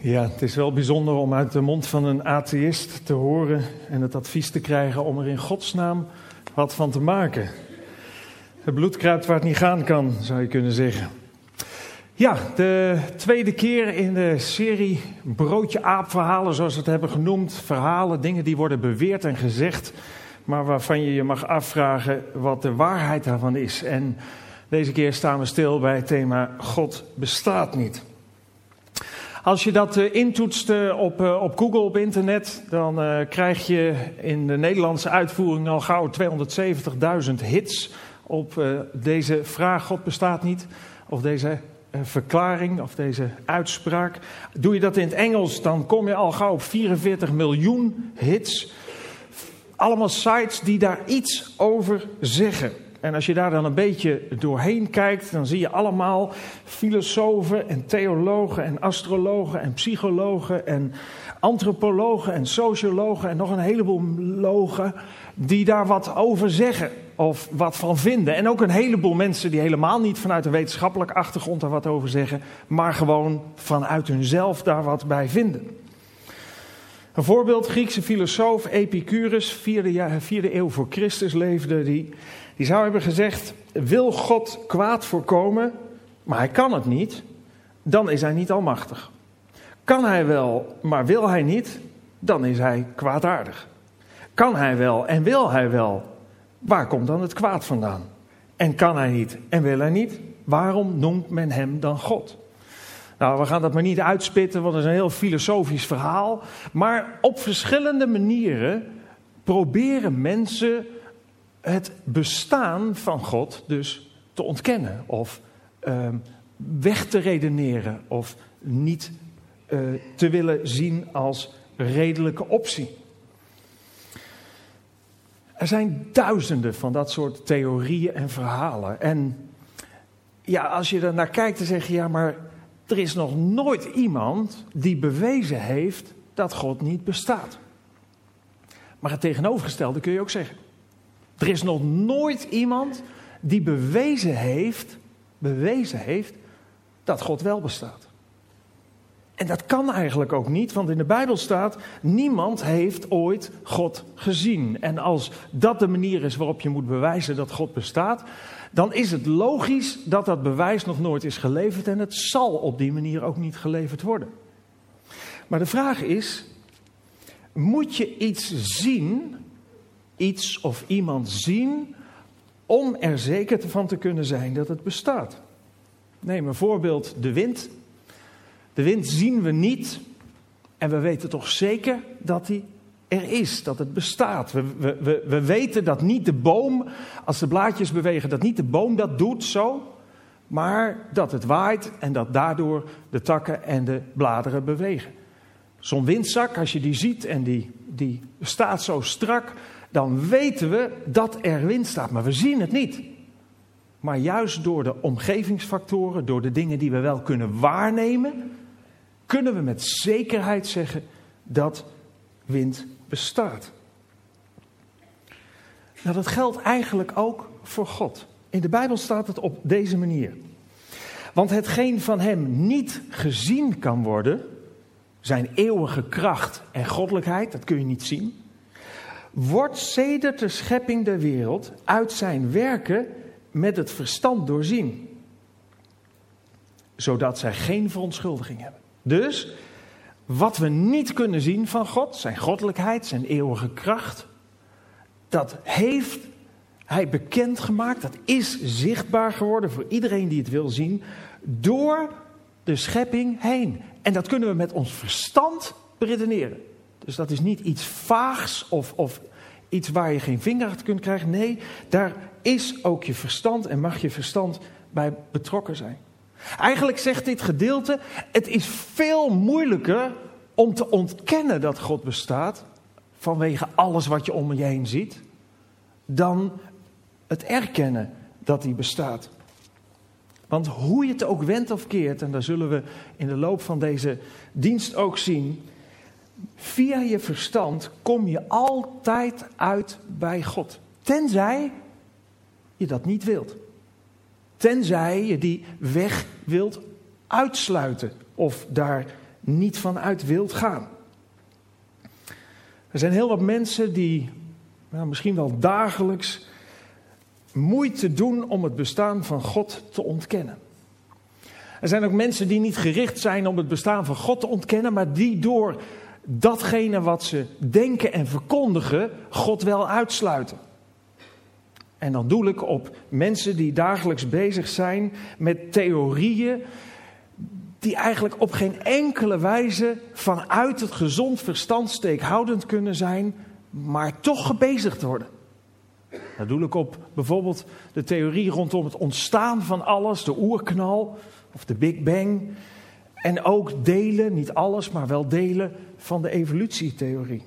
Ja, het is wel bijzonder om uit de mond van een atheïst te horen en het advies te krijgen om er in godsnaam wat van te maken. Het bloed kruipt waar het niet gaan kan, zou je kunnen zeggen. Ja, de tweede keer in de serie Broodje Aap verhalen, zoals we het hebben genoemd. Verhalen, dingen die worden beweerd en gezegd, maar waarvan je je mag afvragen wat de waarheid daarvan is. En deze keer staan we stil bij het thema God bestaat niet. Als je dat uh, intoetst uh, op, uh, op Google, op internet, dan krijg je in de Nederlandse uitvoering al gauw 270.000 hits op deze vraag: God bestaat niet. Of deze verklaring of deze uitspraak. Doe je dat in het Engels, dan kom je al gauw op 44 miljoen hits. Allemaal sites die daar iets over zeggen. En als je daar dan een beetje doorheen kijkt, dan zie je allemaal filosofen en theologen en astrologen en psychologen en antropologen en sociologen en nog een heleboel logen die daar wat over zeggen of wat van vinden. En ook een heleboel mensen die helemaal niet vanuit een wetenschappelijke achtergrond daar wat over zeggen, maar gewoon vanuit hunzelf daar wat bij vinden. Een voorbeeld, Griekse filosoof Epicurus, vierde, vierde eeuw voor Christus leefde, die die zou hebben gezegd: Wil God kwaad voorkomen, maar hij kan het niet, dan is hij niet almachtig. Kan hij wel, maar wil hij niet, dan is hij kwaadaardig. Kan hij wel en wil hij wel, waar komt dan het kwaad vandaan? En kan hij niet en wil hij niet, waarom noemt men hem dan God? Nou, we gaan dat maar niet uitspitten, want het is een heel filosofisch verhaal. Maar op verschillende manieren proberen mensen het bestaan van God dus te ontkennen of uh, weg te redeneren of niet uh, te willen zien als redelijke optie. Er zijn duizenden van dat soort theorieën en verhalen. En ja, als je er naar kijkt, dan zeg je ja, maar er is nog nooit iemand die bewezen heeft dat God niet bestaat. Maar het tegenovergestelde kun je ook zeggen. Er is nog nooit iemand die bewezen heeft, bewezen heeft dat God wel bestaat. En dat kan eigenlijk ook niet, want in de Bijbel staat: niemand heeft ooit God gezien. En als dat de manier is waarop je moet bewijzen dat God bestaat, dan is het logisch dat dat bewijs nog nooit is geleverd en het zal op die manier ook niet geleverd worden. Maar de vraag is: moet je iets zien iets of iemand zien om er zeker van te kunnen zijn dat het bestaat. Neem een voorbeeld, de wind. De wind zien we niet en we weten toch zeker dat die er is, dat het bestaat. We, we, we, we weten dat niet de boom, als de blaadjes bewegen, dat niet de boom dat doet zo, maar dat het waait en dat daardoor de takken en de bladeren bewegen. Zo'n windzak, als je die ziet en die, die staat zo strak, dan weten we dat er wind staat, maar we zien het niet. Maar juist door de omgevingsfactoren, door de dingen die we wel kunnen waarnemen, kunnen we met zekerheid zeggen dat wind bestaat. Nou, dat geldt eigenlijk ook voor God. In de Bijbel staat het op deze manier. Want hetgeen van Hem niet gezien kan worden, zijn eeuwige kracht en goddelijkheid, dat kun je niet zien wordt sedert de schepping der wereld uit zijn werken met het verstand doorzien. Zodat zij geen verontschuldiging hebben. Dus wat we niet kunnen zien van God, zijn goddelijkheid, zijn eeuwige kracht, dat heeft hij bekendgemaakt, dat is zichtbaar geworden voor iedereen die het wil zien, door de schepping heen. En dat kunnen we met ons verstand beredeneren. Dus dat is niet iets vaags of, of iets waar je geen vinger achter kunt krijgen. Nee, daar is ook je verstand en mag je verstand bij betrokken zijn. Eigenlijk zegt dit gedeelte: het is veel moeilijker om te ontkennen dat God bestaat, vanwege alles wat je om je heen ziet, dan het erkennen dat hij bestaat. Want hoe je het ook wendt of keert, en daar zullen we in de loop van deze dienst ook zien, Via je verstand kom je altijd uit bij God. Tenzij je dat niet wilt. Tenzij je die weg wilt uitsluiten of daar niet vanuit wilt gaan. Er zijn heel wat mensen die nou, misschien wel dagelijks moeite doen om het bestaan van God te ontkennen. Er zijn ook mensen die niet gericht zijn om het bestaan van God te ontkennen, maar die door datgene wat ze denken en verkondigen, God wel uitsluiten. En dan doe ik op mensen die dagelijks bezig zijn met theorieën die eigenlijk op geen enkele wijze vanuit het gezond verstand steekhoudend kunnen zijn, maar toch gebezigd worden. Dat doe ik op bijvoorbeeld de theorie rondom het ontstaan van alles, de oerknal of de Big Bang. En ook delen, niet alles, maar wel delen van de evolutietheorie.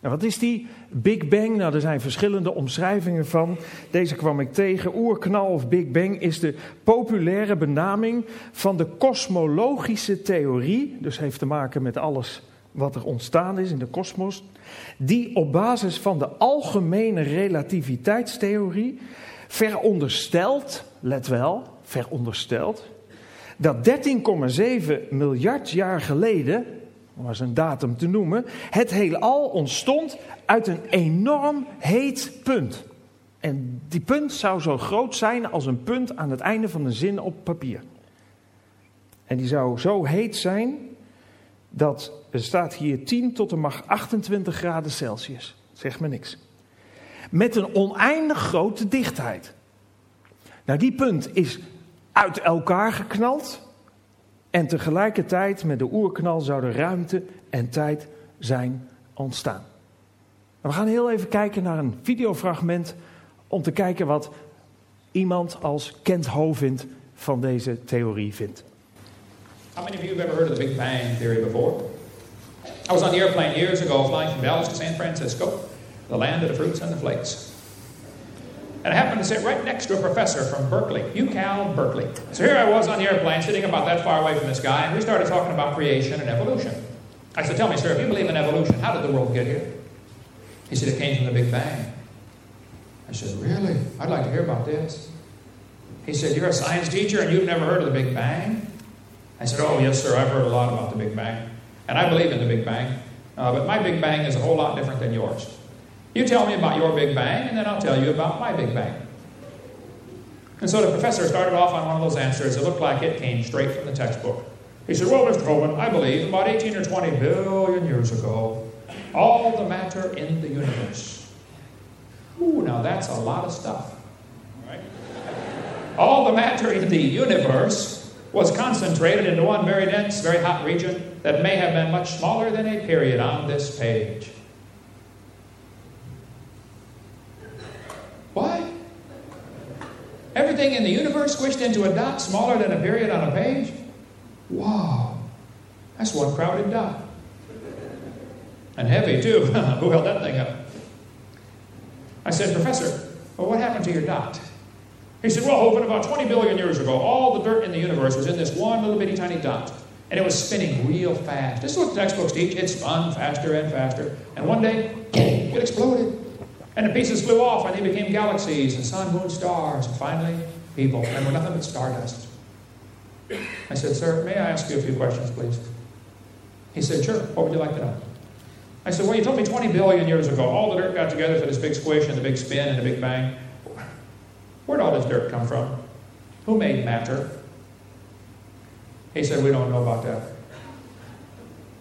Nou, wat is die Big Bang? Nou, er zijn verschillende omschrijvingen van. Deze kwam ik tegen. Oerknal of Big Bang is de populaire benaming van de kosmologische theorie. Dus heeft te maken met alles wat er ontstaan is in de kosmos. Die op basis van de algemene relativiteitstheorie veronderstelt, let wel, veronderstelt, dat 13,7 miljard jaar geleden om eens een datum te noemen, het heelal ontstond uit een enorm heet punt. En die punt zou zo groot zijn als een punt aan het einde van een zin op papier. En die zou zo heet zijn dat er staat hier 10 tot de macht 28 graden Celsius. Zeg me niks. Met een oneindig grote dichtheid. Nou, die punt is uit elkaar geknald en tegelijkertijd met de oerknal zouden ruimte en tijd zijn ontstaan. We gaan heel even kijken naar een videofragment om te kijken wat iemand als Kent Hovind van deze theorie vindt. How many of you have ever heard of the Big Bang Theory before? I was on the airplane years ago flying from Dallas to San Francisco, the land of the fruits and the flakes. And I happened to sit right next to a professor from Berkeley, UCal Berkeley. So here I was on the airplane, sitting about that far away from this guy, and we started talking about creation and evolution. I said, Tell me, sir, if you believe in evolution, how did the world get here? He said, It came from the Big Bang. I said, Really? I'd like to hear about this. He said, You're a science teacher and you've never heard of the Big Bang? I said, Oh, yes, sir, I've heard a lot about the Big Bang. And I believe in the Big Bang. Uh, but my Big Bang is a whole lot different than yours. You tell me about your Big Bang, and then I'll tell you about my Big Bang. And so the professor started off on one of those answers. It looked like it came straight from the textbook. He said, Well, Mr. Coleman, I believe about 18 or 20 billion years ago, all the matter in the universe. Ooh, now that's a lot of stuff. Right? All the matter in the universe was concentrated into one very dense, very hot region that may have been much smaller than a period on this page. Why? Everything in the universe squished into a dot smaller than a period on a page? Wow. That's one crowded dot. And heavy, too. Who held that thing up? I said, Professor, well, what happened to your dot? He said, Well, Hovind, about 20 billion years ago, all the dirt in the universe was in this one little bitty tiny dot. And it was spinning real fast. This is what the textbooks teach. It spun faster and faster. And one day, it exploded. And the pieces flew off and they became galaxies and sun, moon, stars, and finally people. And we're nothing but stardust. I said, Sir, may I ask you a few questions, please? He said, Sure. What would you like to know? I said, Well, you told me 20 billion years ago, all the dirt got together for this big squish and the big spin and the big bang. Where'd all this dirt come from? Who made matter? He said, We don't know about that.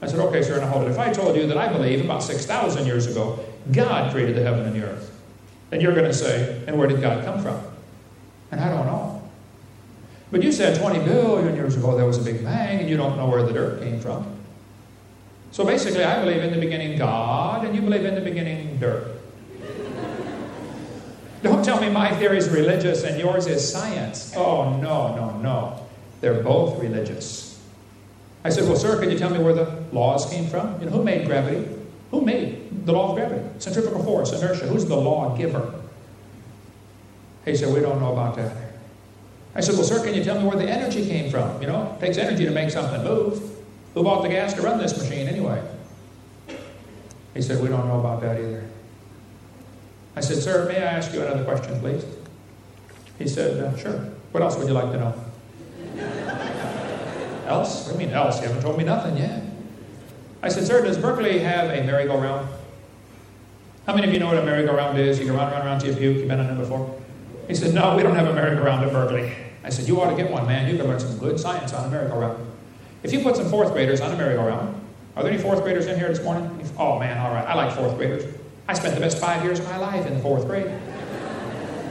I said, Okay, sir, now hold it. If I told you that I believe about 6,000 years ago, God created the heaven and the earth. And you're going to say, and where did God come from? And I don't know. But you said 20 billion years ago there was a big bang, and you don't know where the dirt came from. So basically, I believe in the beginning God, and you believe in the beginning dirt. don't tell me my theory is religious and yours is science. Oh, no, no, no. They're both religious. I said, Well, sir, can you tell me where the laws came from? You know, who made gravity? Who made the law of gravity? Centrifugal force, inertia. Who's the law giver? He said, We don't know about that. I said, Well, sir, can you tell me where the energy came from? You know, it takes energy to make something move. Who bought the gas to run this machine anyway? He said, We don't know about that either. I said, Sir, may I ask you another question, please? He said, uh, Sure. What else would you like to know? Else? What do you mean else? You haven't told me nothing yet. I said, Sir, does Berkeley have a merry-go-round? How many of you know what a merry-go-round is? You can run around, around till you puke. You've been on it before? He said, No, we don't have a merry-go-round at Berkeley. I said, You ought to get one, man. You can learn some good science on a merry-go-round. If you put some fourth graders on a merry-go-round, are there any fourth graders in here this morning? Oh, man, all right. I like fourth graders. I spent the best five years of my life in the fourth grade.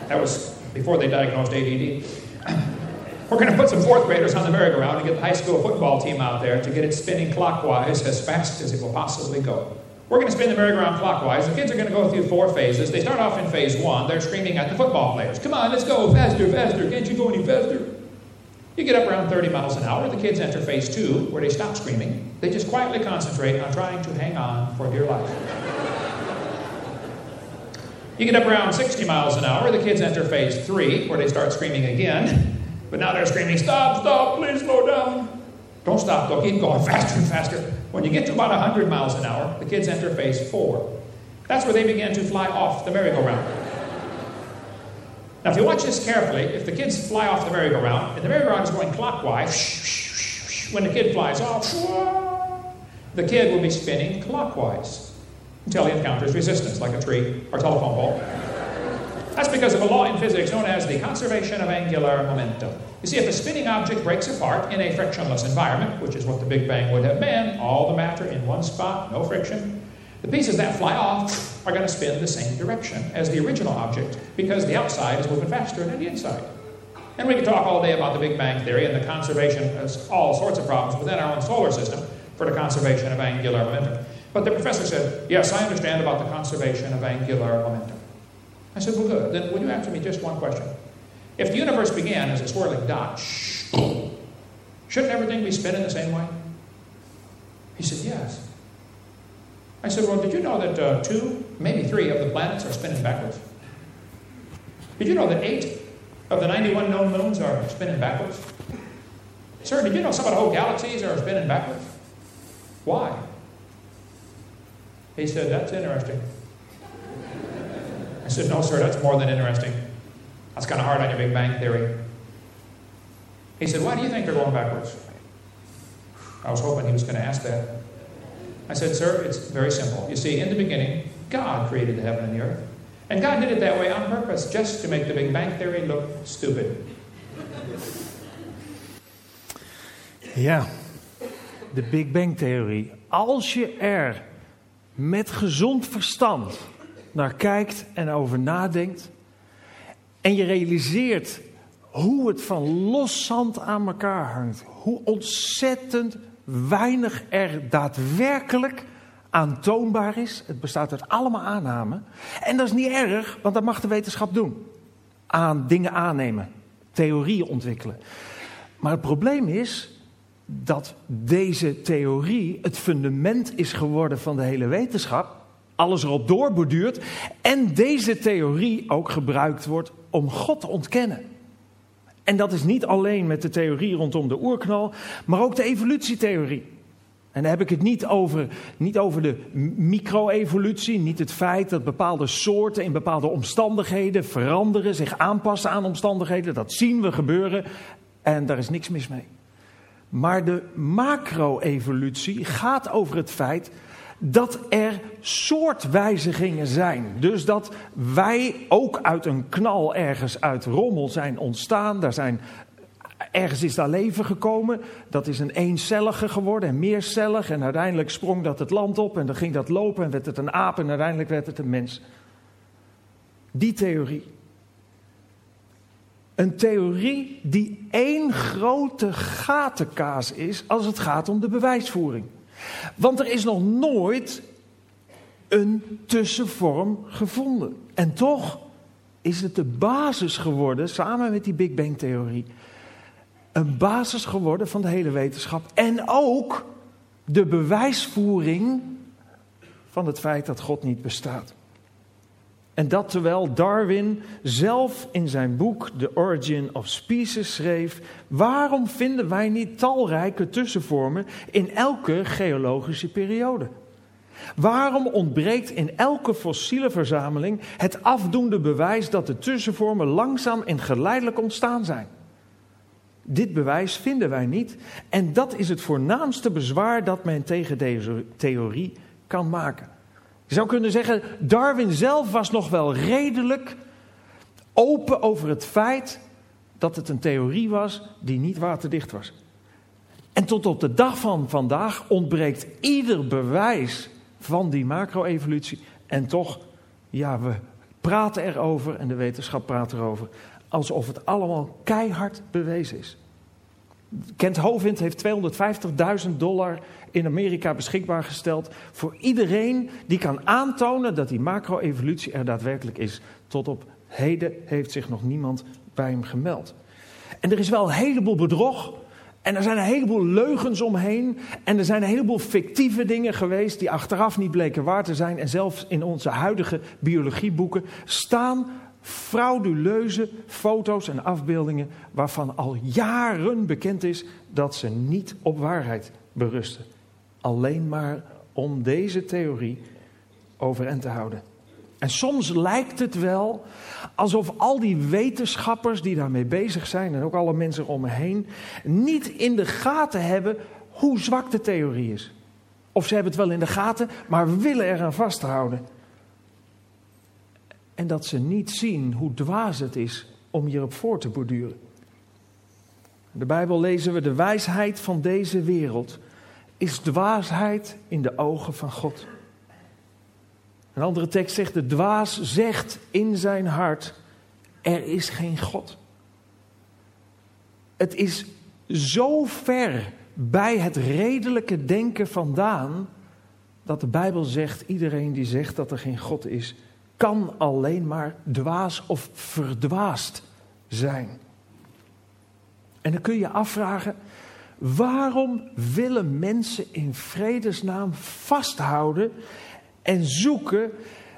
That was before they diagnosed ADD. We're going to put some fourth graders on the merry-go-round and get the high school football team out there to get it spinning clockwise as fast as it will possibly go. We're going to spin the merry-go-round clockwise. The kids are going to go through four phases. They start off in phase one. They're screaming at the football players, Come on, let's go, faster, faster. Can't you go any faster? You get up around 30 miles an hour. The kids enter phase two, where they stop screaming. They just quietly concentrate on trying to hang on for dear life. You get up around 60 miles an hour. The kids enter phase three, where they start screaming again. But now they're screaming, Stop, stop, please slow down. Don't stop, though. Keep going faster and faster. When you get to about 100 miles an hour, the kids enter phase four. That's where they begin to fly off the merry-go-round. Now, if you watch this carefully, if the kids fly off the merry-go-round, and the merry-go-round is going clockwise, when the kid flies off, the kid will be spinning clockwise until he encounters resistance, like a tree or telephone pole. That's because of a law in physics known as the conservation of angular momentum. You see, if a spinning object breaks apart in a frictionless environment, which is what the Big Bang would have been, all the matter in one spot, no friction, the pieces that fly off are going to spin the same direction as the original object because the outside is moving faster than the inside. And we could talk all day about the Big Bang Theory and the conservation of all sorts of problems within our own solar system for the conservation of angular momentum. But the professor said, Yes, I understand about the conservation of angular momentum. I said, Well, good. Then would you answer me just one question? If the universe began as a swirling dot, shouldn't everything be spinning the same way? He said, Yes. I said, Well, did you know that uh, two, maybe three of the planets are spinning backwards? Did you know that eight of the 91 known moons are spinning backwards? Sir, did you know some of the whole galaxies are spinning backwards? Why? He said, That's interesting. I said, No, sir, that's more than interesting. That's kind of hard on your Big Bang Theory. He said, Why do you think they're going backwards? I was hoping he was going to ask that. I said, Sir, it's very simple. You see, in the beginning, God created the heaven and the earth. And God did it that way on purpose, just to make the Big Bang Theory look stupid. Ja, de Big Bang Theorie. Als je er met gezond verstand naar kijkt en over nadenkt. En je realiseert hoe het van los zand aan elkaar hangt. Hoe ontzettend weinig er daadwerkelijk aantoonbaar is. Het bestaat uit allemaal aannamen. En dat is niet erg, want dat mag de wetenschap doen. Aan dingen aannemen, theorieën ontwikkelen. Maar het probleem is dat deze theorie het fundament is geworden van de hele wetenschap. Alles erop doorborduurt. En deze theorie ook gebruikt wordt om God te ontkennen. En dat is niet alleen met de theorie rondom de oerknal, maar ook de evolutietheorie. En dan heb ik het niet over, niet over de micro-evolutie, niet het feit dat bepaalde soorten in bepaalde omstandigheden veranderen, zich aanpassen aan omstandigheden. Dat zien we gebeuren en daar is niks mis mee. Maar de macro-evolutie gaat over het feit dat er soortwijzigingen zijn. Dus dat wij ook uit een knal ergens uit rommel zijn ontstaan. Daar zijn, ergens is daar leven gekomen. Dat is een eencellige geworden en meercellig. En uiteindelijk sprong dat het land op en dan ging dat lopen en werd het een aap en uiteindelijk werd het een mens. Die theorie. Een theorie die één grote gatenkaas is als het gaat om de bewijsvoering. Want er is nog nooit een tussenvorm gevonden. En toch is het de basis geworden, samen met die Big Bang-theorie, een basis geworden van de hele wetenschap. En ook de bewijsvoering van het feit dat God niet bestaat. En dat terwijl Darwin zelf in zijn boek The Origin of Species schreef: waarom vinden wij niet talrijke tussenvormen in elke geologische periode? Waarom ontbreekt in elke fossiele verzameling het afdoende bewijs dat de tussenvormen langzaam en geleidelijk ontstaan zijn? Dit bewijs vinden wij niet. En dat is het voornaamste bezwaar dat men tegen deze theorie kan maken. Je zou kunnen zeggen, Darwin zelf was nog wel redelijk open over het feit dat het een theorie was die niet waterdicht was. En tot op de dag van vandaag ontbreekt ieder bewijs van die macro-evolutie. En toch, ja, we praten erover en de wetenschap praat erover. Alsof het allemaal keihard bewezen is. Kent Hovind heeft 250.000 dollar in Amerika beschikbaar gesteld voor iedereen die kan aantonen dat die macro-evolutie er daadwerkelijk is. Tot op heden heeft zich nog niemand bij hem gemeld. En er is wel een heleboel bedrog. En er zijn een heleboel leugens omheen. En er zijn een heleboel fictieve dingen geweest die achteraf niet bleken waar te zijn. En zelfs in onze huidige biologieboeken staan frauduleuze foto's en afbeeldingen waarvan al jaren bekend is dat ze niet op waarheid berusten. Alleen maar om deze theorie overeind te houden. En soms lijkt het wel alsof al die wetenschappers die daarmee bezig zijn en ook alle mensen om me heen niet in de gaten hebben hoe zwak de theorie is. Of ze hebben het wel in de gaten, maar willen eraan vasthouden. En dat ze niet zien hoe dwaas het is om hierop voor te borduren. In de Bijbel lezen we de wijsheid van deze wereld is dwaasheid in de ogen van God. Een andere tekst zegt, de dwaas zegt in zijn hart, er is geen God. Het is zo ver bij het redelijke denken vandaan, dat de Bijbel zegt, iedereen die zegt dat er geen God is, kan alleen maar dwaas of verdwaasd zijn. En dan kun je afvragen, waarom willen mensen in vredesnaam vasthouden en zoeken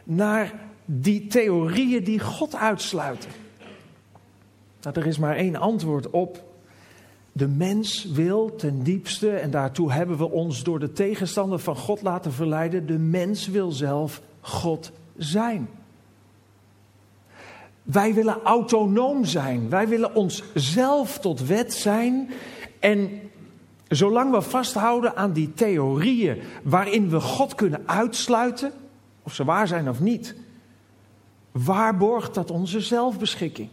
naar die theorieën die God uitsluiten? Nou, er is maar één antwoord op. De mens wil ten diepste, en daartoe hebben we ons door de tegenstander van God laten verleiden, de mens wil zelf God zijn. Wij willen autonoom zijn. Wij willen onszelf tot wet zijn. En zolang we vasthouden aan die theorieën waarin we God kunnen uitsluiten, of ze waar zijn of niet, waarborgt dat onze zelfbeschikking?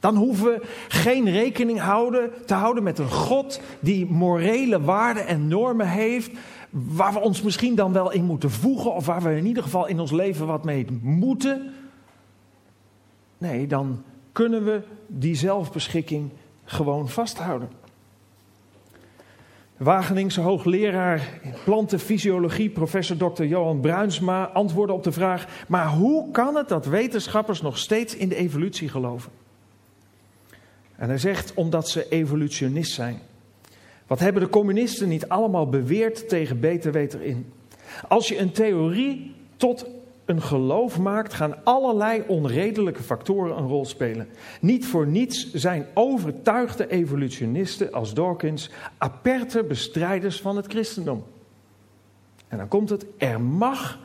Dan hoeven we geen rekening houden, te houden met een God die morele waarden en normen heeft, waar we ons misschien dan wel in moeten voegen, of waar we in ieder geval in ons leven wat mee moeten. Nee, dan kunnen we die zelfbeschikking gewoon vasthouden. Wageningse hoogleraar plantenfysiologie, professor Dr. Johan Bruinsma, antwoordde op de vraag: maar hoe kan het dat wetenschappers nog steeds in de evolutie geloven? En hij zegt: omdat ze evolutionist zijn. Wat hebben de communisten niet allemaal beweerd tegen beter weten in? Als je een theorie tot een geloof maakt, gaan allerlei onredelijke factoren een rol spelen. Niet voor niets zijn overtuigde evolutionisten als Dawkins aperte bestrijders van het christendom. En dan komt het, er mag,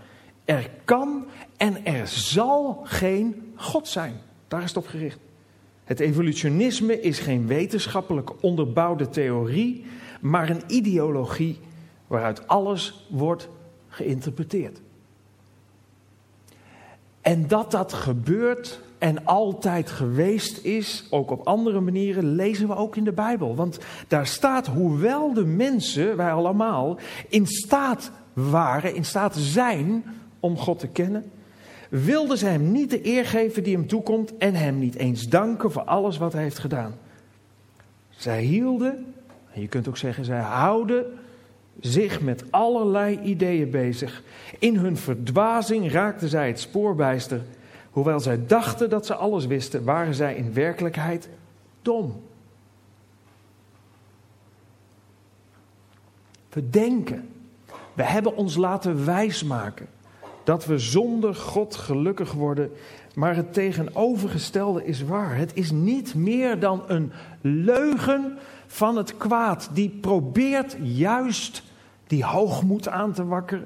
er kan en er zal geen God zijn. Daar is het op gericht. Het evolutionisme is geen wetenschappelijk onderbouwde theorie, maar een ideologie waaruit alles wordt geïnterpreteerd. En dat dat gebeurt en altijd geweest is, ook op andere manieren, lezen we ook in de Bijbel. Want daar staat, hoewel de mensen, wij allemaal, in staat waren, in staat zijn om God te kennen, wilden ze hem niet de eer geven die hem toekomt en hem niet eens danken voor alles wat hij heeft gedaan. Zij hielden, en je kunt ook zeggen, zij houden zich met allerlei ideeën bezig. In hun verdwazing raakten zij het spoorbijster. Hoewel zij dachten dat ze alles wisten, waren zij in werkelijkheid dom. We denken, we hebben ons laten wijsmaken dat we zonder God gelukkig worden, maar het tegenovergestelde is waar. Het is niet meer dan een leugen van het kwaad die probeert juist die hoogmoed aan te wakkeren,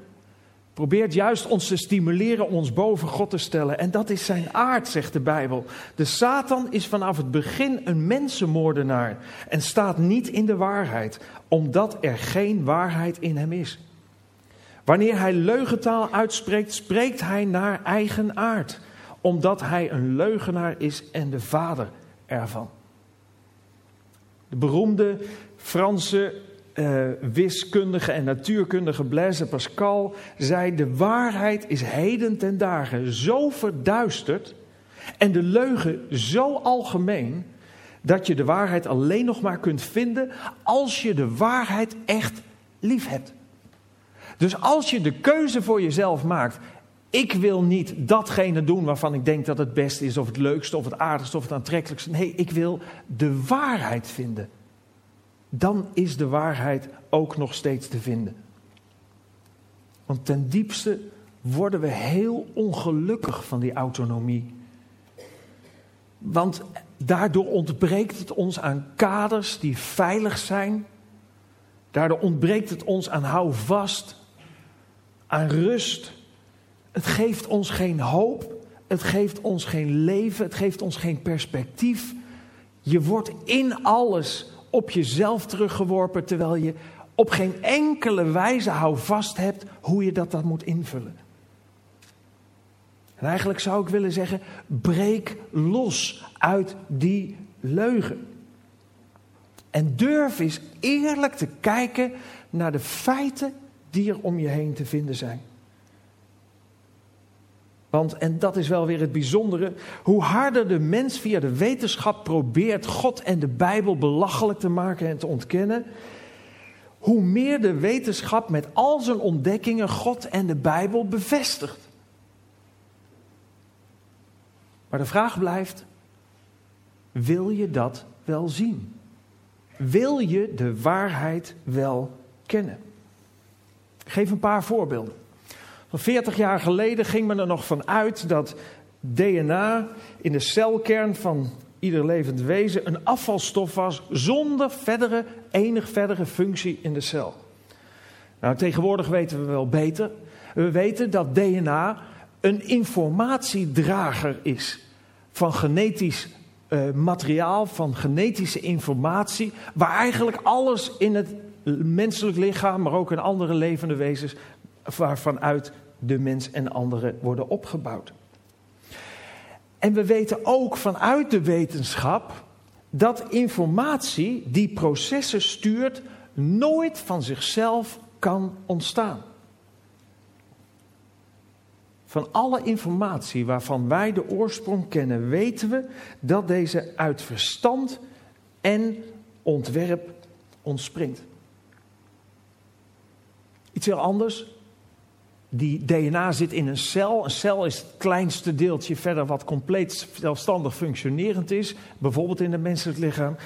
probeert juist ons te stimuleren om ons boven God te stellen. En dat is zijn aard, zegt de Bijbel. De Satan is vanaf het begin een mensenmoordenaar en staat niet in de waarheid, omdat er geen waarheid in hem is. Wanneer hij leugentaal uitspreekt, spreekt hij naar eigen aard, omdat hij een leugenaar is en de vader ervan. De beroemde Franse uh, wiskundige en natuurkundige Blaise Pascal zei: De waarheid is heden ten dagen zo verduisterd en de leugen zo algemeen dat je de waarheid alleen nog maar kunt vinden als je de waarheid echt lief hebt. Dus als je de keuze voor jezelf maakt, ik wil niet datgene doen waarvan ik denk dat het beste is, of het leukste, of het aardigste, of het aantrekkelijkste. Nee, ik wil de waarheid vinden dan is de waarheid ook nog steeds te vinden. Want ten diepste worden we heel ongelukkig van die autonomie. Want daardoor ontbreekt het ons aan kaders die veilig zijn. Daardoor ontbreekt het ons aan houvast, aan rust. Het geeft ons geen hoop, het geeft ons geen leven, het geeft ons geen perspectief. Je wordt in alles op jezelf teruggeworpen, terwijl je op geen enkele wijze houvast hebt hoe je dat dan moet invullen. En eigenlijk zou ik willen zeggen, breek los uit die leugen. En durf eens eerlijk te kijken naar de feiten die er om je heen te vinden zijn. Want, en dat is wel weer het bijzondere, hoe harder de mens via de wetenschap probeert God en de Bijbel belachelijk te maken en te ontkennen, hoe meer de wetenschap met al zijn ontdekkingen God en de Bijbel bevestigt. Maar de vraag blijft, wil je dat wel zien? Wil je de waarheid wel kennen? Ik geef een paar voorbeelden. Van 40 jaar geleden ging men er nog van uit dat DNA in de celkern van ieder levend wezen een afvalstof was zonder verdere, enig verdere functie in de cel. Nou, tegenwoordig weten we wel beter. We weten dat DNA een informatiedrager is van genetisch uh, materiaal, van genetische informatie, waar eigenlijk alles in het menselijk lichaam, maar ook in andere levende wezens, waarvan uit de mens en anderen worden opgebouwd. En we weten ook vanuit de wetenschap dat informatie die processen stuurt nooit van zichzelf kan ontstaan. Van alle informatie waarvan wij de oorsprong kennen, weten we dat deze uit verstand en ontwerp ontspringt. Iets heel anders die DNA zit in een cel. Een cel is het kleinste deeltje verder wat compleet zelfstandig functionerend is, bijvoorbeeld in het menselijk lichaam.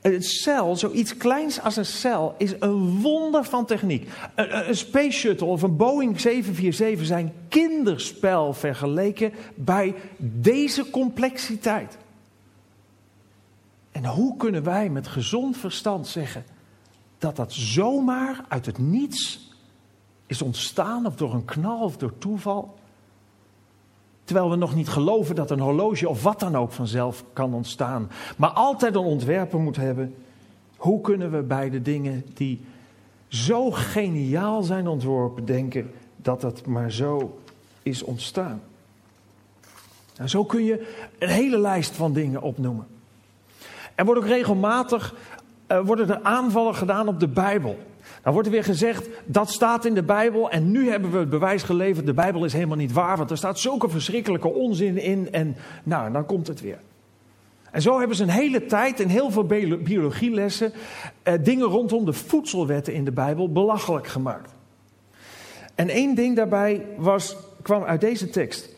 Een cel, zoiets kleins als een cel, is een wonder van techniek. Een, een Space Shuttle of een Boeing 747 zijn kinderspel vergeleken bij deze complexiteit. En hoe kunnen wij met gezond verstand zeggen dat dat zomaar uit het niets is ontstaan of door een knal of door toeval. Terwijl we nog niet geloven dat een horloge of wat dan ook vanzelf kan ontstaan. Maar altijd een ontwerper moet hebben. Hoe kunnen we bij de dingen die zo geniaal zijn ontworpen denken dat dat maar zo is ontstaan? Nou, zo kun je een hele lijst van dingen opnoemen. Er wordt ook regelmatig uh, worden er aanvallen gedaan op de Bijbel. Dan wordt er weer gezegd, dat staat in de Bijbel en nu hebben we het bewijs geleverd, de Bijbel is helemaal niet waar, want er staat zulke verschrikkelijke onzin in en nou, dan komt het weer. En zo hebben ze een hele tijd in heel veel biologielessen eh, dingen rondom de voedselwetten in de Bijbel belachelijk gemaakt. En één ding daarbij was, kwam uit deze tekst.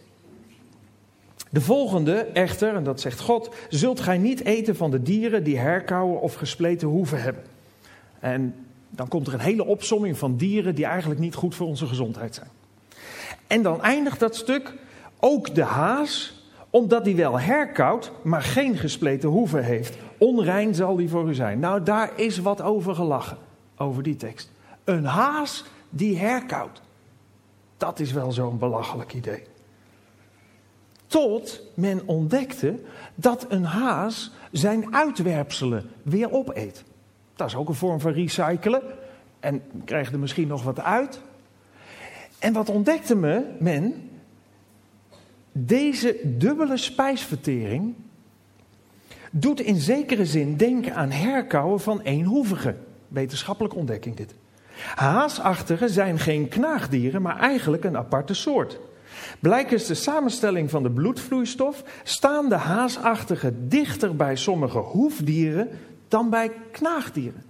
De volgende echter, en dat zegt God, zult gij niet eten van de dieren die herkauwen of gespleten hoeven hebben. En dan komt er een hele opsomming van dieren die eigenlijk niet goed voor onze gezondheid zijn. En dan eindigt dat stuk ook de haas, omdat die wel herkauwt, maar geen gespleten hoeven heeft. Onrein zal die voor u zijn. Nou, daar is wat over gelachen, over die tekst. Een haas die herkauwt. Dat is wel zo'n belachelijk idee. Tot men ontdekte dat een haas zijn uitwerpselen weer opeet. Dat is ook een vorm van recyclen. En krijg er misschien nog wat uit. En wat ontdekte me, men? Deze dubbele spijsvertering doet in zekere zin denken aan herkauwen van eenhoevigen. Wetenschappelijke ontdekking dit. Haasachtigen zijn geen knaagdieren, maar eigenlijk een aparte soort. Blijkens de samenstelling van de bloedvloeistof staan de haasachtigen dichter bij sommige hoefdieren dan bij knaagdieren.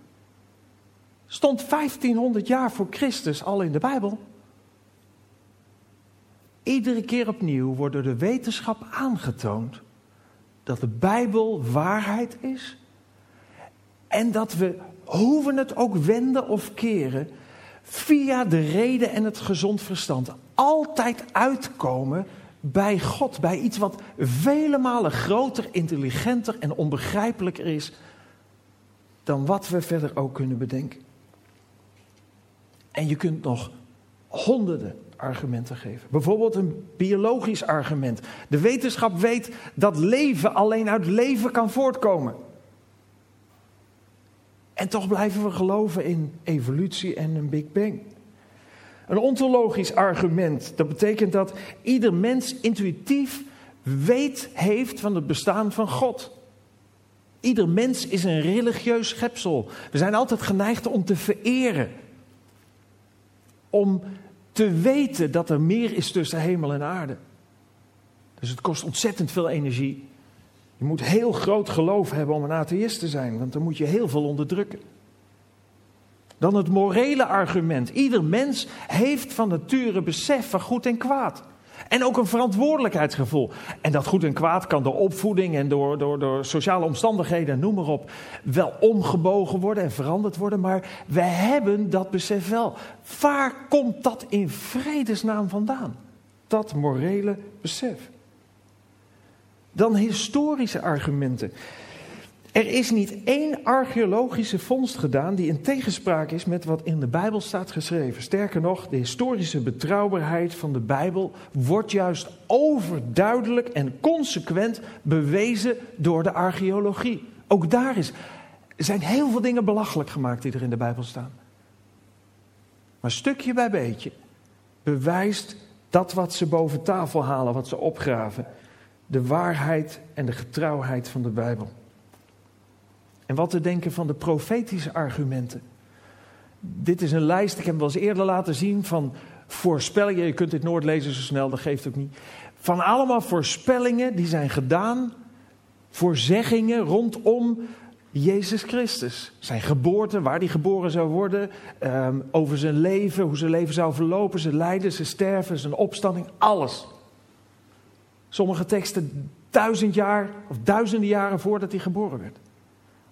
Stond 1500 jaar voor Christus al in de Bijbel. Iedere keer opnieuw wordt door de wetenschap aangetoond dat de Bijbel waarheid is. En dat we, hoeven het ook wenden of keren, via de reden en het gezond verstand altijd uitkomen bij God. Bij iets wat vele malen groter, intelligenter en onbegrijpelijker is dan wat we verder ook kunnen bedenken. En je kunt nog honderden argumenten geven. Bijvoorbeeld een biologisch argument. De wetenschap weet dat leven alleen uit leven kan voortkomen. En toch blijven we geloven in evolutie en een Big Bang. Een ontologisch argument. Dat betekent dat ieder mens intuïtief weet heeft van het bestaan van God. Ieder mens is een religieus schepsel. We zijn altijd geneigd om te vereren. Om te weten dat er meer is tussen hemel en aarde. Dus het kost ontzettend veel energie. Je moet heel groot geloof hebben om een atheïst te zijn, want dan moet je heel veel onderdrukken. Dan het morele argument. Ieder mens heeft van nature besef van goed en kwaad. En ook een verantwoordelijkheidsgevoel. En dat goed en kwaad kan door opvoeding en door, door, door sociale omstandigheden, noem maar op, wel omgebogen worden en veranderd worden. Maar we hebben dat besef wel. Waar komt dat in vredesnaam vandaan? Dat morele besef. Dan historische argumenten. Er is niet één archeologische vondst gedaan die in tegenspraak is met wat in de Bijbel staat geschreven. Sterker nog, de historische betrouwbaarheid van de Bijbel wordt juist overduidelijk en consequent bewezen door de archeologie. Ook daar is, zijn heel veel dingen belachelijk gemaakt die er in de Bijbel staan. Maar stukje bij beetje bewijst dat wat ze boven tafel halen, wat ze opgraven, de waarheid en de getrouwheid van de Bijbel. En wat te denken van de profetische argumenten. Dit is een lijst, ik heb hem wel eens eerder laten zien, van voorspellingen. Je kunt dit nooit lezen zo snel, dat geeft ook niet. Van allemaal voorspellingen die zijn gedaan, voorzeggingen rondom Jezus Christus. Zijn geboorte, waar hij geboren zou worden, ehm, over zijn leven, hoe zijn leven zou verlopen, zijn lijden, zijn sterven, zijn opstanding, alles. Sommige teksten duizend jaar of duizenden jaren voordat hij geboren werd.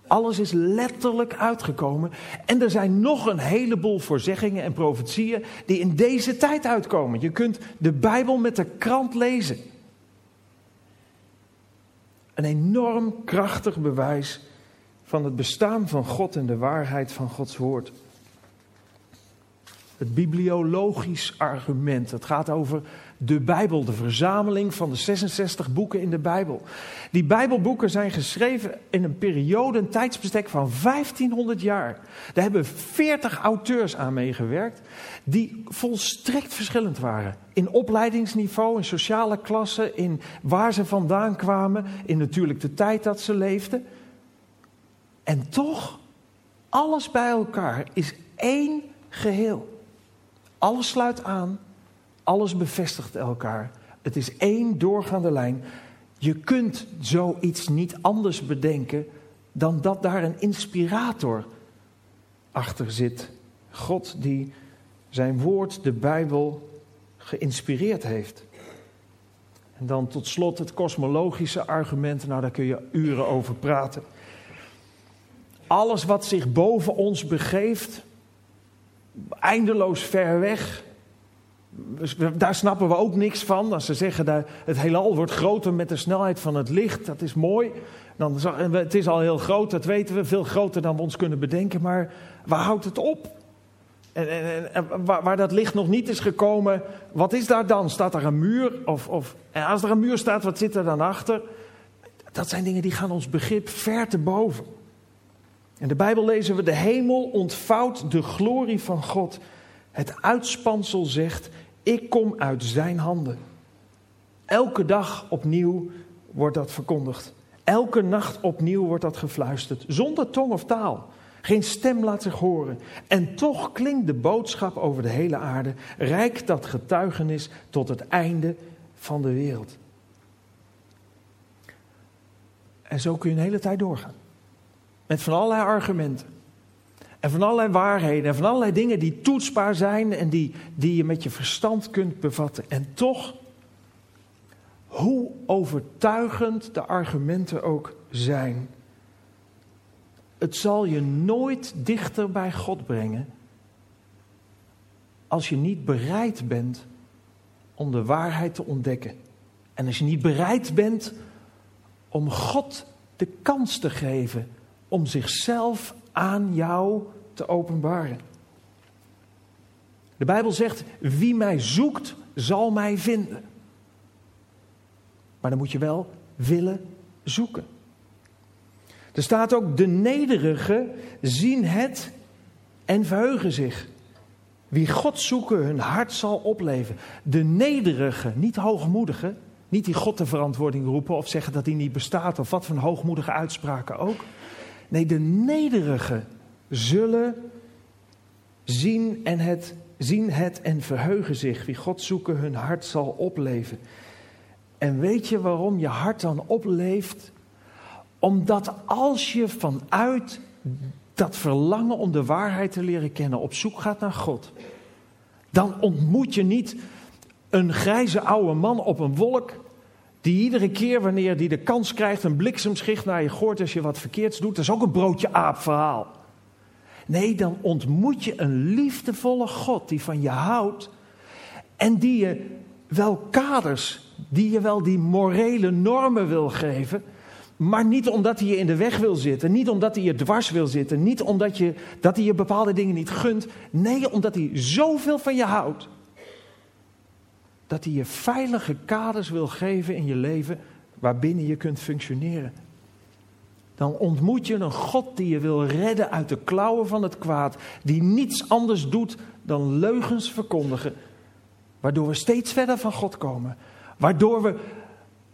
Alles is letterlijk uitgekomen. En er zijn nog een heleboel voorzeggingen en profetieën die in deze tijd uitkomen. Je kunt de Bijbel met de krant lezen. Een enorm krachtig bewijs van het bestaan van God en de waarheid van Gods woord. Het bibliologisch argument. Het gaat over de Bijbel, de verzameling van de 66 boeken in de Bijbel. Die Bijbelboeken zijn geschreven in een periode, een tijdsbestek van 1500 jaar. Daar hebben 40 auteurs aan meegewerkt, die volstrekt verschillend waren. In opleidingsniveau, in sociale klasse, in waar ze vandaan kwamen, in natuurlijk de tijd dat ze leefden. En toch, alles bij elkaar is één geheel. Alles sluit aan, alles bevestigt elkaar. Het is één doorgaande lijn. Je kunt zoiets niet anders bedenken dan dat daar een inspirator achter zit. God die zijn woord, de Bijbel, geïnspireerd heeft. En dan tot slot het kosmologische argument, nou daar kun je uren over praten. Alles wat zich boven ons begeeft, eindeloos ver weg. Daar snappen we ook niks van. Als ze zeggen dat het heelal wordt groter met de snelheid van het licht, dat is mooi. Dan, het is al heel groot, dat weten we, veel groter dan we ons kunnen bedenken. Maar waar houdt het op? En, en, en waar, waar, dat licht nog niet is gekomen, wat is daar dan? Staat er een muur? Of, of, en als er een muur staat, wat zit er dan achter? Dat zijn dingen die gaan ons begrip ver te boven. In de Bijbel lezen we: De hemel ontvouwt de glorie van God. Het uitspansel zegt: Ik kom uit zijn handen. Elke dag opnieuw wordt dat verkondigd. Elke nacht opnieuw wordt dat gefluisterd, zonder tong of taal. Geen stem laat zich horen. En toch klinkt de boodschap over de hele aarde, rijk dat getuigenis tot het einde van de wereld. En zo kun je een hele tijd doorgaan. Met van allerlei argumenten. En van allerlei waarheden. En van allerlei dingen die toetsbaar zijn en die, die je met je verstand kunt bevatten. En toch, hoe overtuigend de argumenten ook zijn. Het zal je nooit dichter bij God brengen. Als je niet bereid bent om de waarheid te ontdekken. En als je niet bereid bent om God de kans te geven om zichzelf aan jou te openbaren. De Bijbel zegt: Wie mij zoekt, zal mij vinden. Maar dan moet je wel willen zoeken. Er staat ook: De nederigen zien het en verheugen zich. Wie God zoeken, hun hart zal opleven. De nederigen, niet hoogmoedigen, niet die God de verantwoording roepen of zeggen dat hij niet bestaat of wat voor hoogmoedige uitspraken ook. Nee, de nederigen zullen zien en het, zien het en verheugen zich. Wie God zoeken, hun hart zal opleven. En weet je waarom je hart dan opleeft? Omdat als je vanuit dat verlangen om de waarheid te leren kennen op zoek gaat naar God, dan ontmoet je niet een grijze oude man op een wolk die iedere keer wanneer die de kans krijgt een bliksemschicht naar je gooit als je wat verkeerds doet. Dat is ook een broodje aap verhaal. Nee, dan ontmoet je een liefdevolle God die van je houdt. En die je wel kaders, die je wel die morele normen wil geven. Maar niet omdat hij je in de weg wil zitten, niet omdat hij je dwars wil zitten, niet omdat je, dat hij je bepaalde dingen niet gunt. Nee, omdat hij zoveel van je houdt dat hij je veilige kaders wil geven in je leven waarbinnen je kunt functioneren. Dan ontmoet je een God die je wil redden uit de klauwen van het kwaad, die niets anders doet dan leugens verkondigen, waardoor we steeds verder van God komen, waardoor we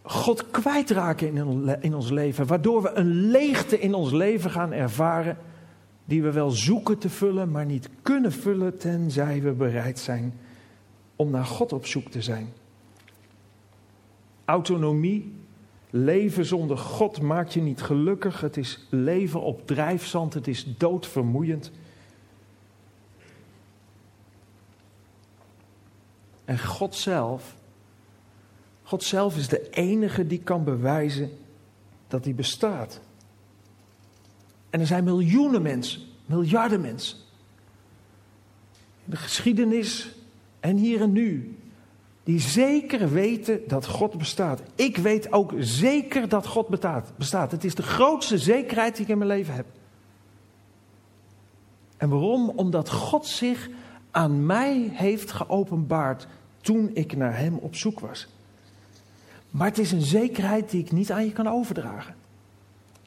God kwijtraken in, ons leven, waardoor we een leegte in ons leven gaan ervaren die we wel zoeken te vullen, maar niet kunnen vullen tenzij we bereid zijn om naar God op zoek te zijn. Autonomie, leven zonder God maakt je niet gelukkig. Het is leven op drijfzand, het is doodvermoeiend. En God zelf, God zelf is de enige die kan bewijzen dat hij bestaat. En er zijn miljoenen mensen, miljarden mensen. In de geschiedenis en hier en nu. Die zeker weten dat God bestaat. Ik weet ook zeker dat God bestaat. Het is de grootste zekerheid die ik in mijn leven heb. En waarom? Omdat God zich aan mij heeft geopenbaard toen ik naar Hem op zoek was. Maar het is een zekerheid die ik niet aan je kan overdragen.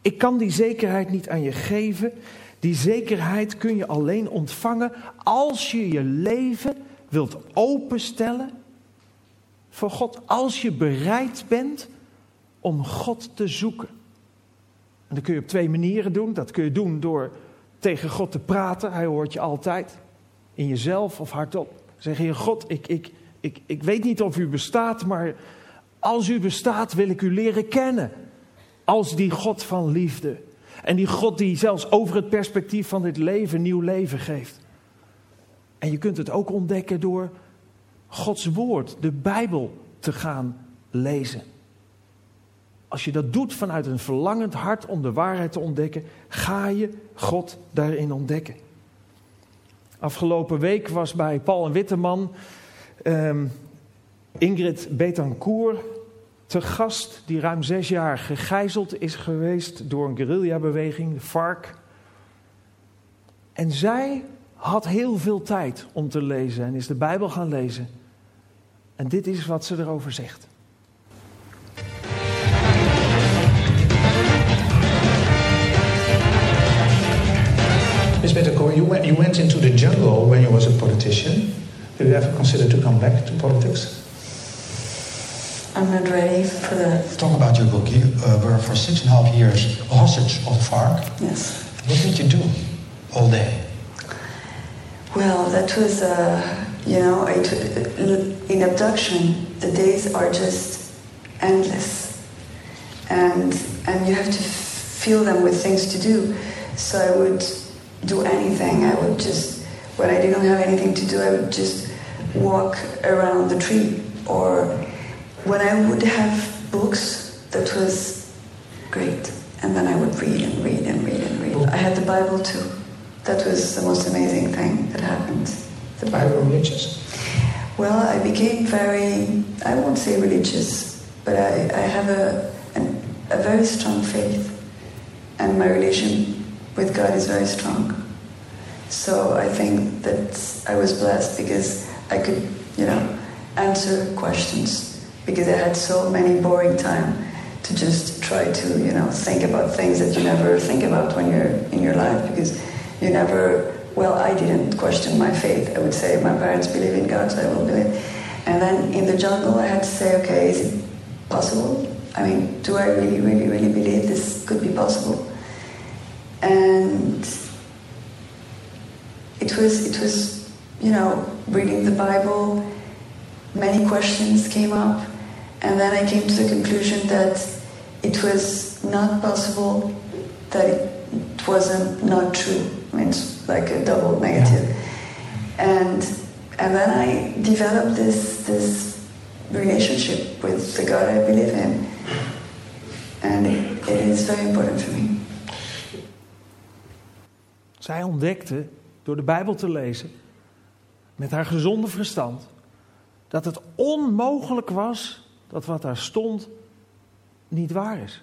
Ik kan die zekerheid niet aan je geven. Die zekerheid kun je alleen ontvangen als je je leven wilt openstellen voor God. Als je bereid bent om God te zoeken. En dat kun je op twee manieren doen. Dat kun je doen door tegen God te praten. Hij hoort je altijd. In jezelf of hardop. Zeg je, God, ik, ik, ik, ik weet niet of u bestaat, maar als u bestaat wil ik u leren kennen. Als die God van liefde. En die God die zelfs over het perspectief van dit leven nieuw leven geeft. En je kunt het ook ontdekken door Gods woord, de Bijbel, te gaan lezen. Als je dat doet vanuit een verlangend hart om de waarheid te ontdekken, ga je God daarin ontdekken. Afgelopen week was bij Paul en Witteman um, Ingrid Betancourt te gast, die ruim zes jaar gegijzeld is geweest door een guerrillabeweging, de FARC. En zij had heel veel tijd om te lezen en is de Bijbel gaan lezen. En dit is wat ze erover zegt. Miss Bettencourt, you went, you went into the jungle when you was a politician. Did you ever consider to come back to politics? I'm not ready for that. Talk about your book. You uh, were for six and a half years a hostage of the FARC. Yes. What did you do all day? Well, that was, uh, you know, it, in abduction, the days are just endless, and and you have to fill them with things to do. So I would do anything. I would just, when I didn't have anything to do, I would just walk around the tree, or when I would have books, that was great. And then I would read and read and read and read. I had the Bible too. That was the most amazing thing that happened. The Bible religious? Well, I became very, I won't say religious, but I, I have a, an, a very strong faith. And my relation with God is very strong. So I think that I was blessed because I could, you know, answer questions because I had so many boring time to just try to, you know, think about things that you never think about when you're in your life because you never, well, I didn't question my faith. I would say my parents believe in God, so I will believe. And then in the jungle, I had to say, okay, is it possible? I mean, do I really, really, really believe this could be possible? And it was, it was, you know, reading the Bible. Many questions came up, and then I came to the conclusion that it was not possible that it wasn't not true. It's like a double negative. And and then I developed this this relationship with the God I believe in, and it, it is very important for me. Zij ontdekte door de Bijbel te lezen, met haar gezonde verstand, dat het onmogelijk was dat wat daar stond niet waar is.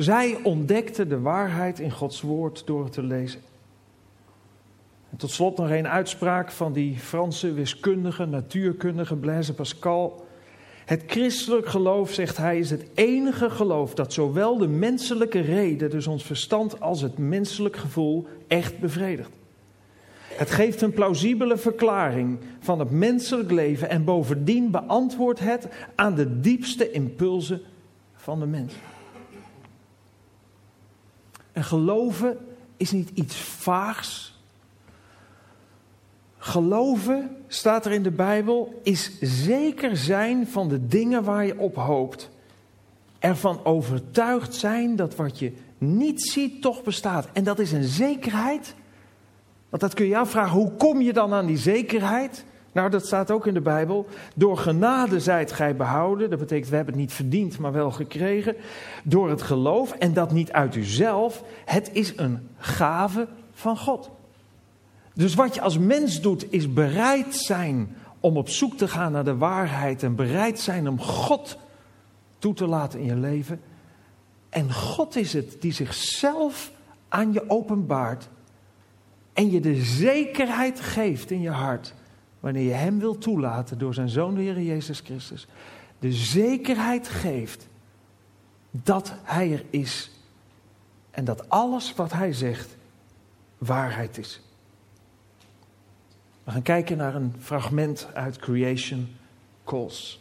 Zij ontdekte de waarheid in Gods woord door het te lezen. En tot slot nog een uitspraak van die Franse wiskundige, natuurkundige Blaise Pascal. Het christelijk geloof, zegt hij, is het enige geloof dat zowel de menselijke reden, dus ons verstand, als het menselijk gevoel echt bevredigt. Het geeft een plausibele verklaring van het menselijk leven en bovendien beantwoordt het aan de diepste impulsen van de mens. En geloven is niet iets vaags. Geloven, staat er in de Bijbel, is zeker zijn van de dingen waar je op hoopt. Ervan overtuigd zijn dat wat je niet ziet toch bestaat. En dat is een zekerheid. Want dat kun je afvragen, hoe kom je dan aan die zekerheid? Nou, dat staat ook in de Bijbel. Door genade zijt gij behouden. Dat betekent, we hebben het niet verdiend, maar wel gekregen. Door het geloof, en dat niet uit uzelf. Het is een gave van God. Dus wat je als mens doet, is bereid zijn om op zoek te gaan naar de waarheid. En bereid zijn om God toe te laten in je leven. En God is het die zichzelf aan je openbaart. En je de zekerheid geeft in je hart wanneer je Hem wil toelaten door zijn Zoon, de Heer Jezus Christus, de zekerheid geeft dat Hij er is en dat alles wat Hij zegt waarheid is. We gaan kijken naar een fragment uit Creation Calls.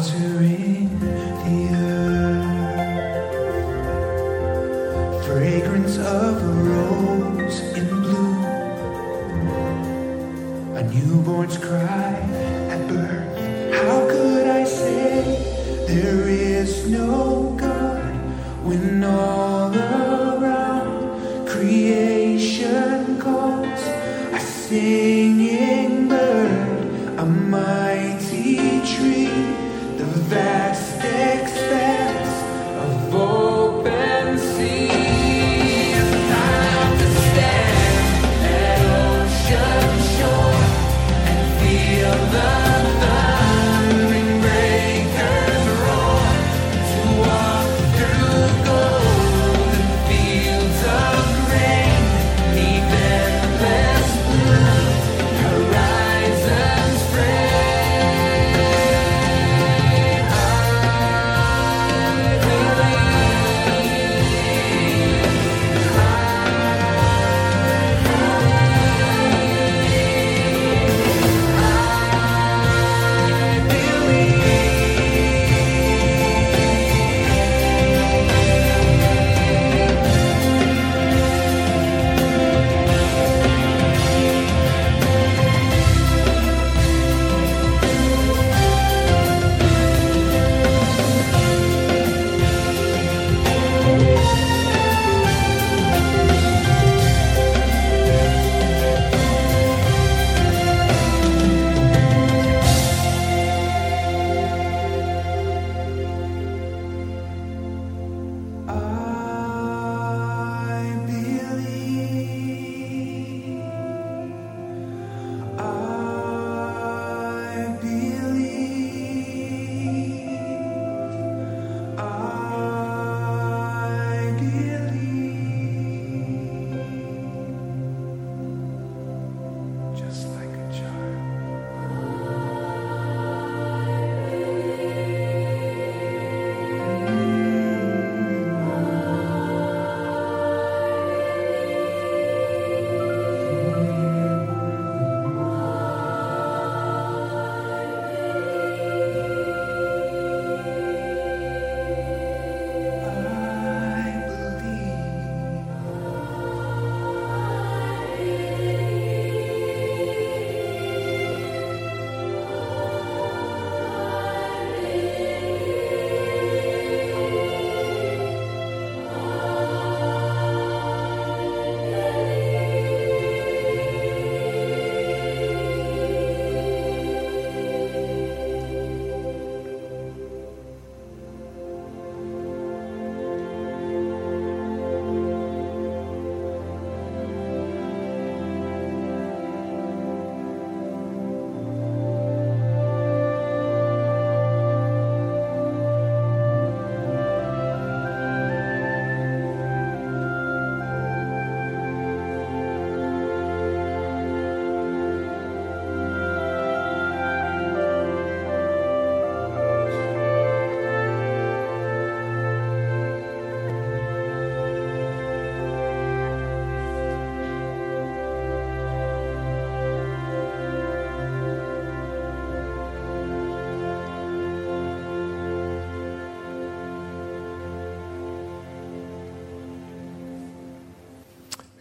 watering the earth. Fragrance of a rose in bloom, a newborn's cry.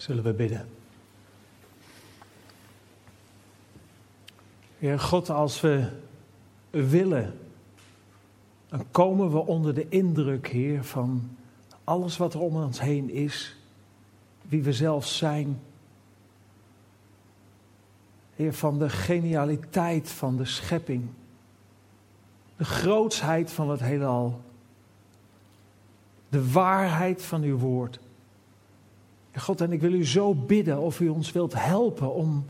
Zullen we bidden? Heer God, als we willen, dan komen we onder de indruk, Heer, van alles wat er om ons heen is, wie we zelf zijn. Heer, van de genialiteit van de schepping, de grootsheid van het heelal, de waarheid van uw woord. God, en ik wil u zo bidden of u ons wilt helpen om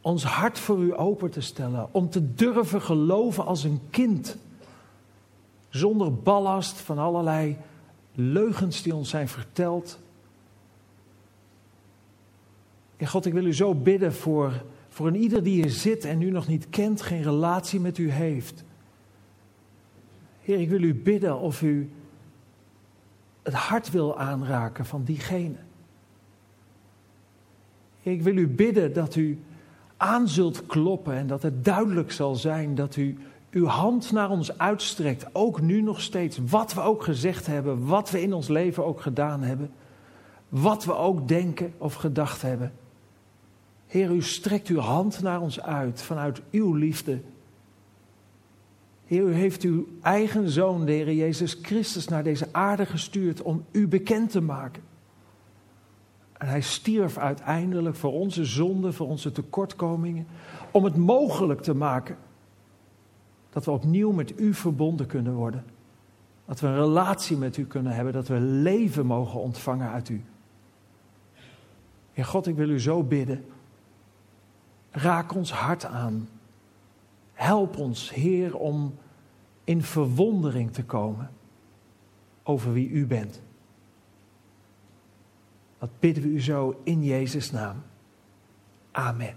ons hart voor u open te stellen, om te durven geloven als een kind, zonder ballast van allerlei leugens die ons zijn verteld. Ja, God, ik wil u zo bidden voor, voor een ieder die hier zit en u nog niet kent, geen relatie met u heeft. Heer, ik wil u bidden of u het hart wil aanraken van diegene. Ik wil u bidden dat u aan zult kloppen en dat het duidelijk zal zijn dat u uw hand naar ons uitstrekt, ook nu nog steeds, wat we ook gezegd hebben, wat we in ons leven ook gedaan hebben, wat we ook denken of gedacht hebben. Heer, u strekt uw hand naar ons uit vanuit uw liefde. U heeft uw eigen zoon, de Heer Jezus Christus, naar deze aarde gestuurd om u bekend te maken. En hij stierf uiteindelijk voor onze zonden, voor onze tekortkomingen, om het mogelijk te maken dat we opnieuw met u verbonden kunnen worden. Dat we een relatie met u kunnen hebben, dat we leven mogen ontvangen uit u. Heer God, ik wil u zo bidden. Raak ons hart aan. Help ons, Heer, om in verwondering te komen over wie u bent. Dat bidden we u zo in Jezus' naam. Amen.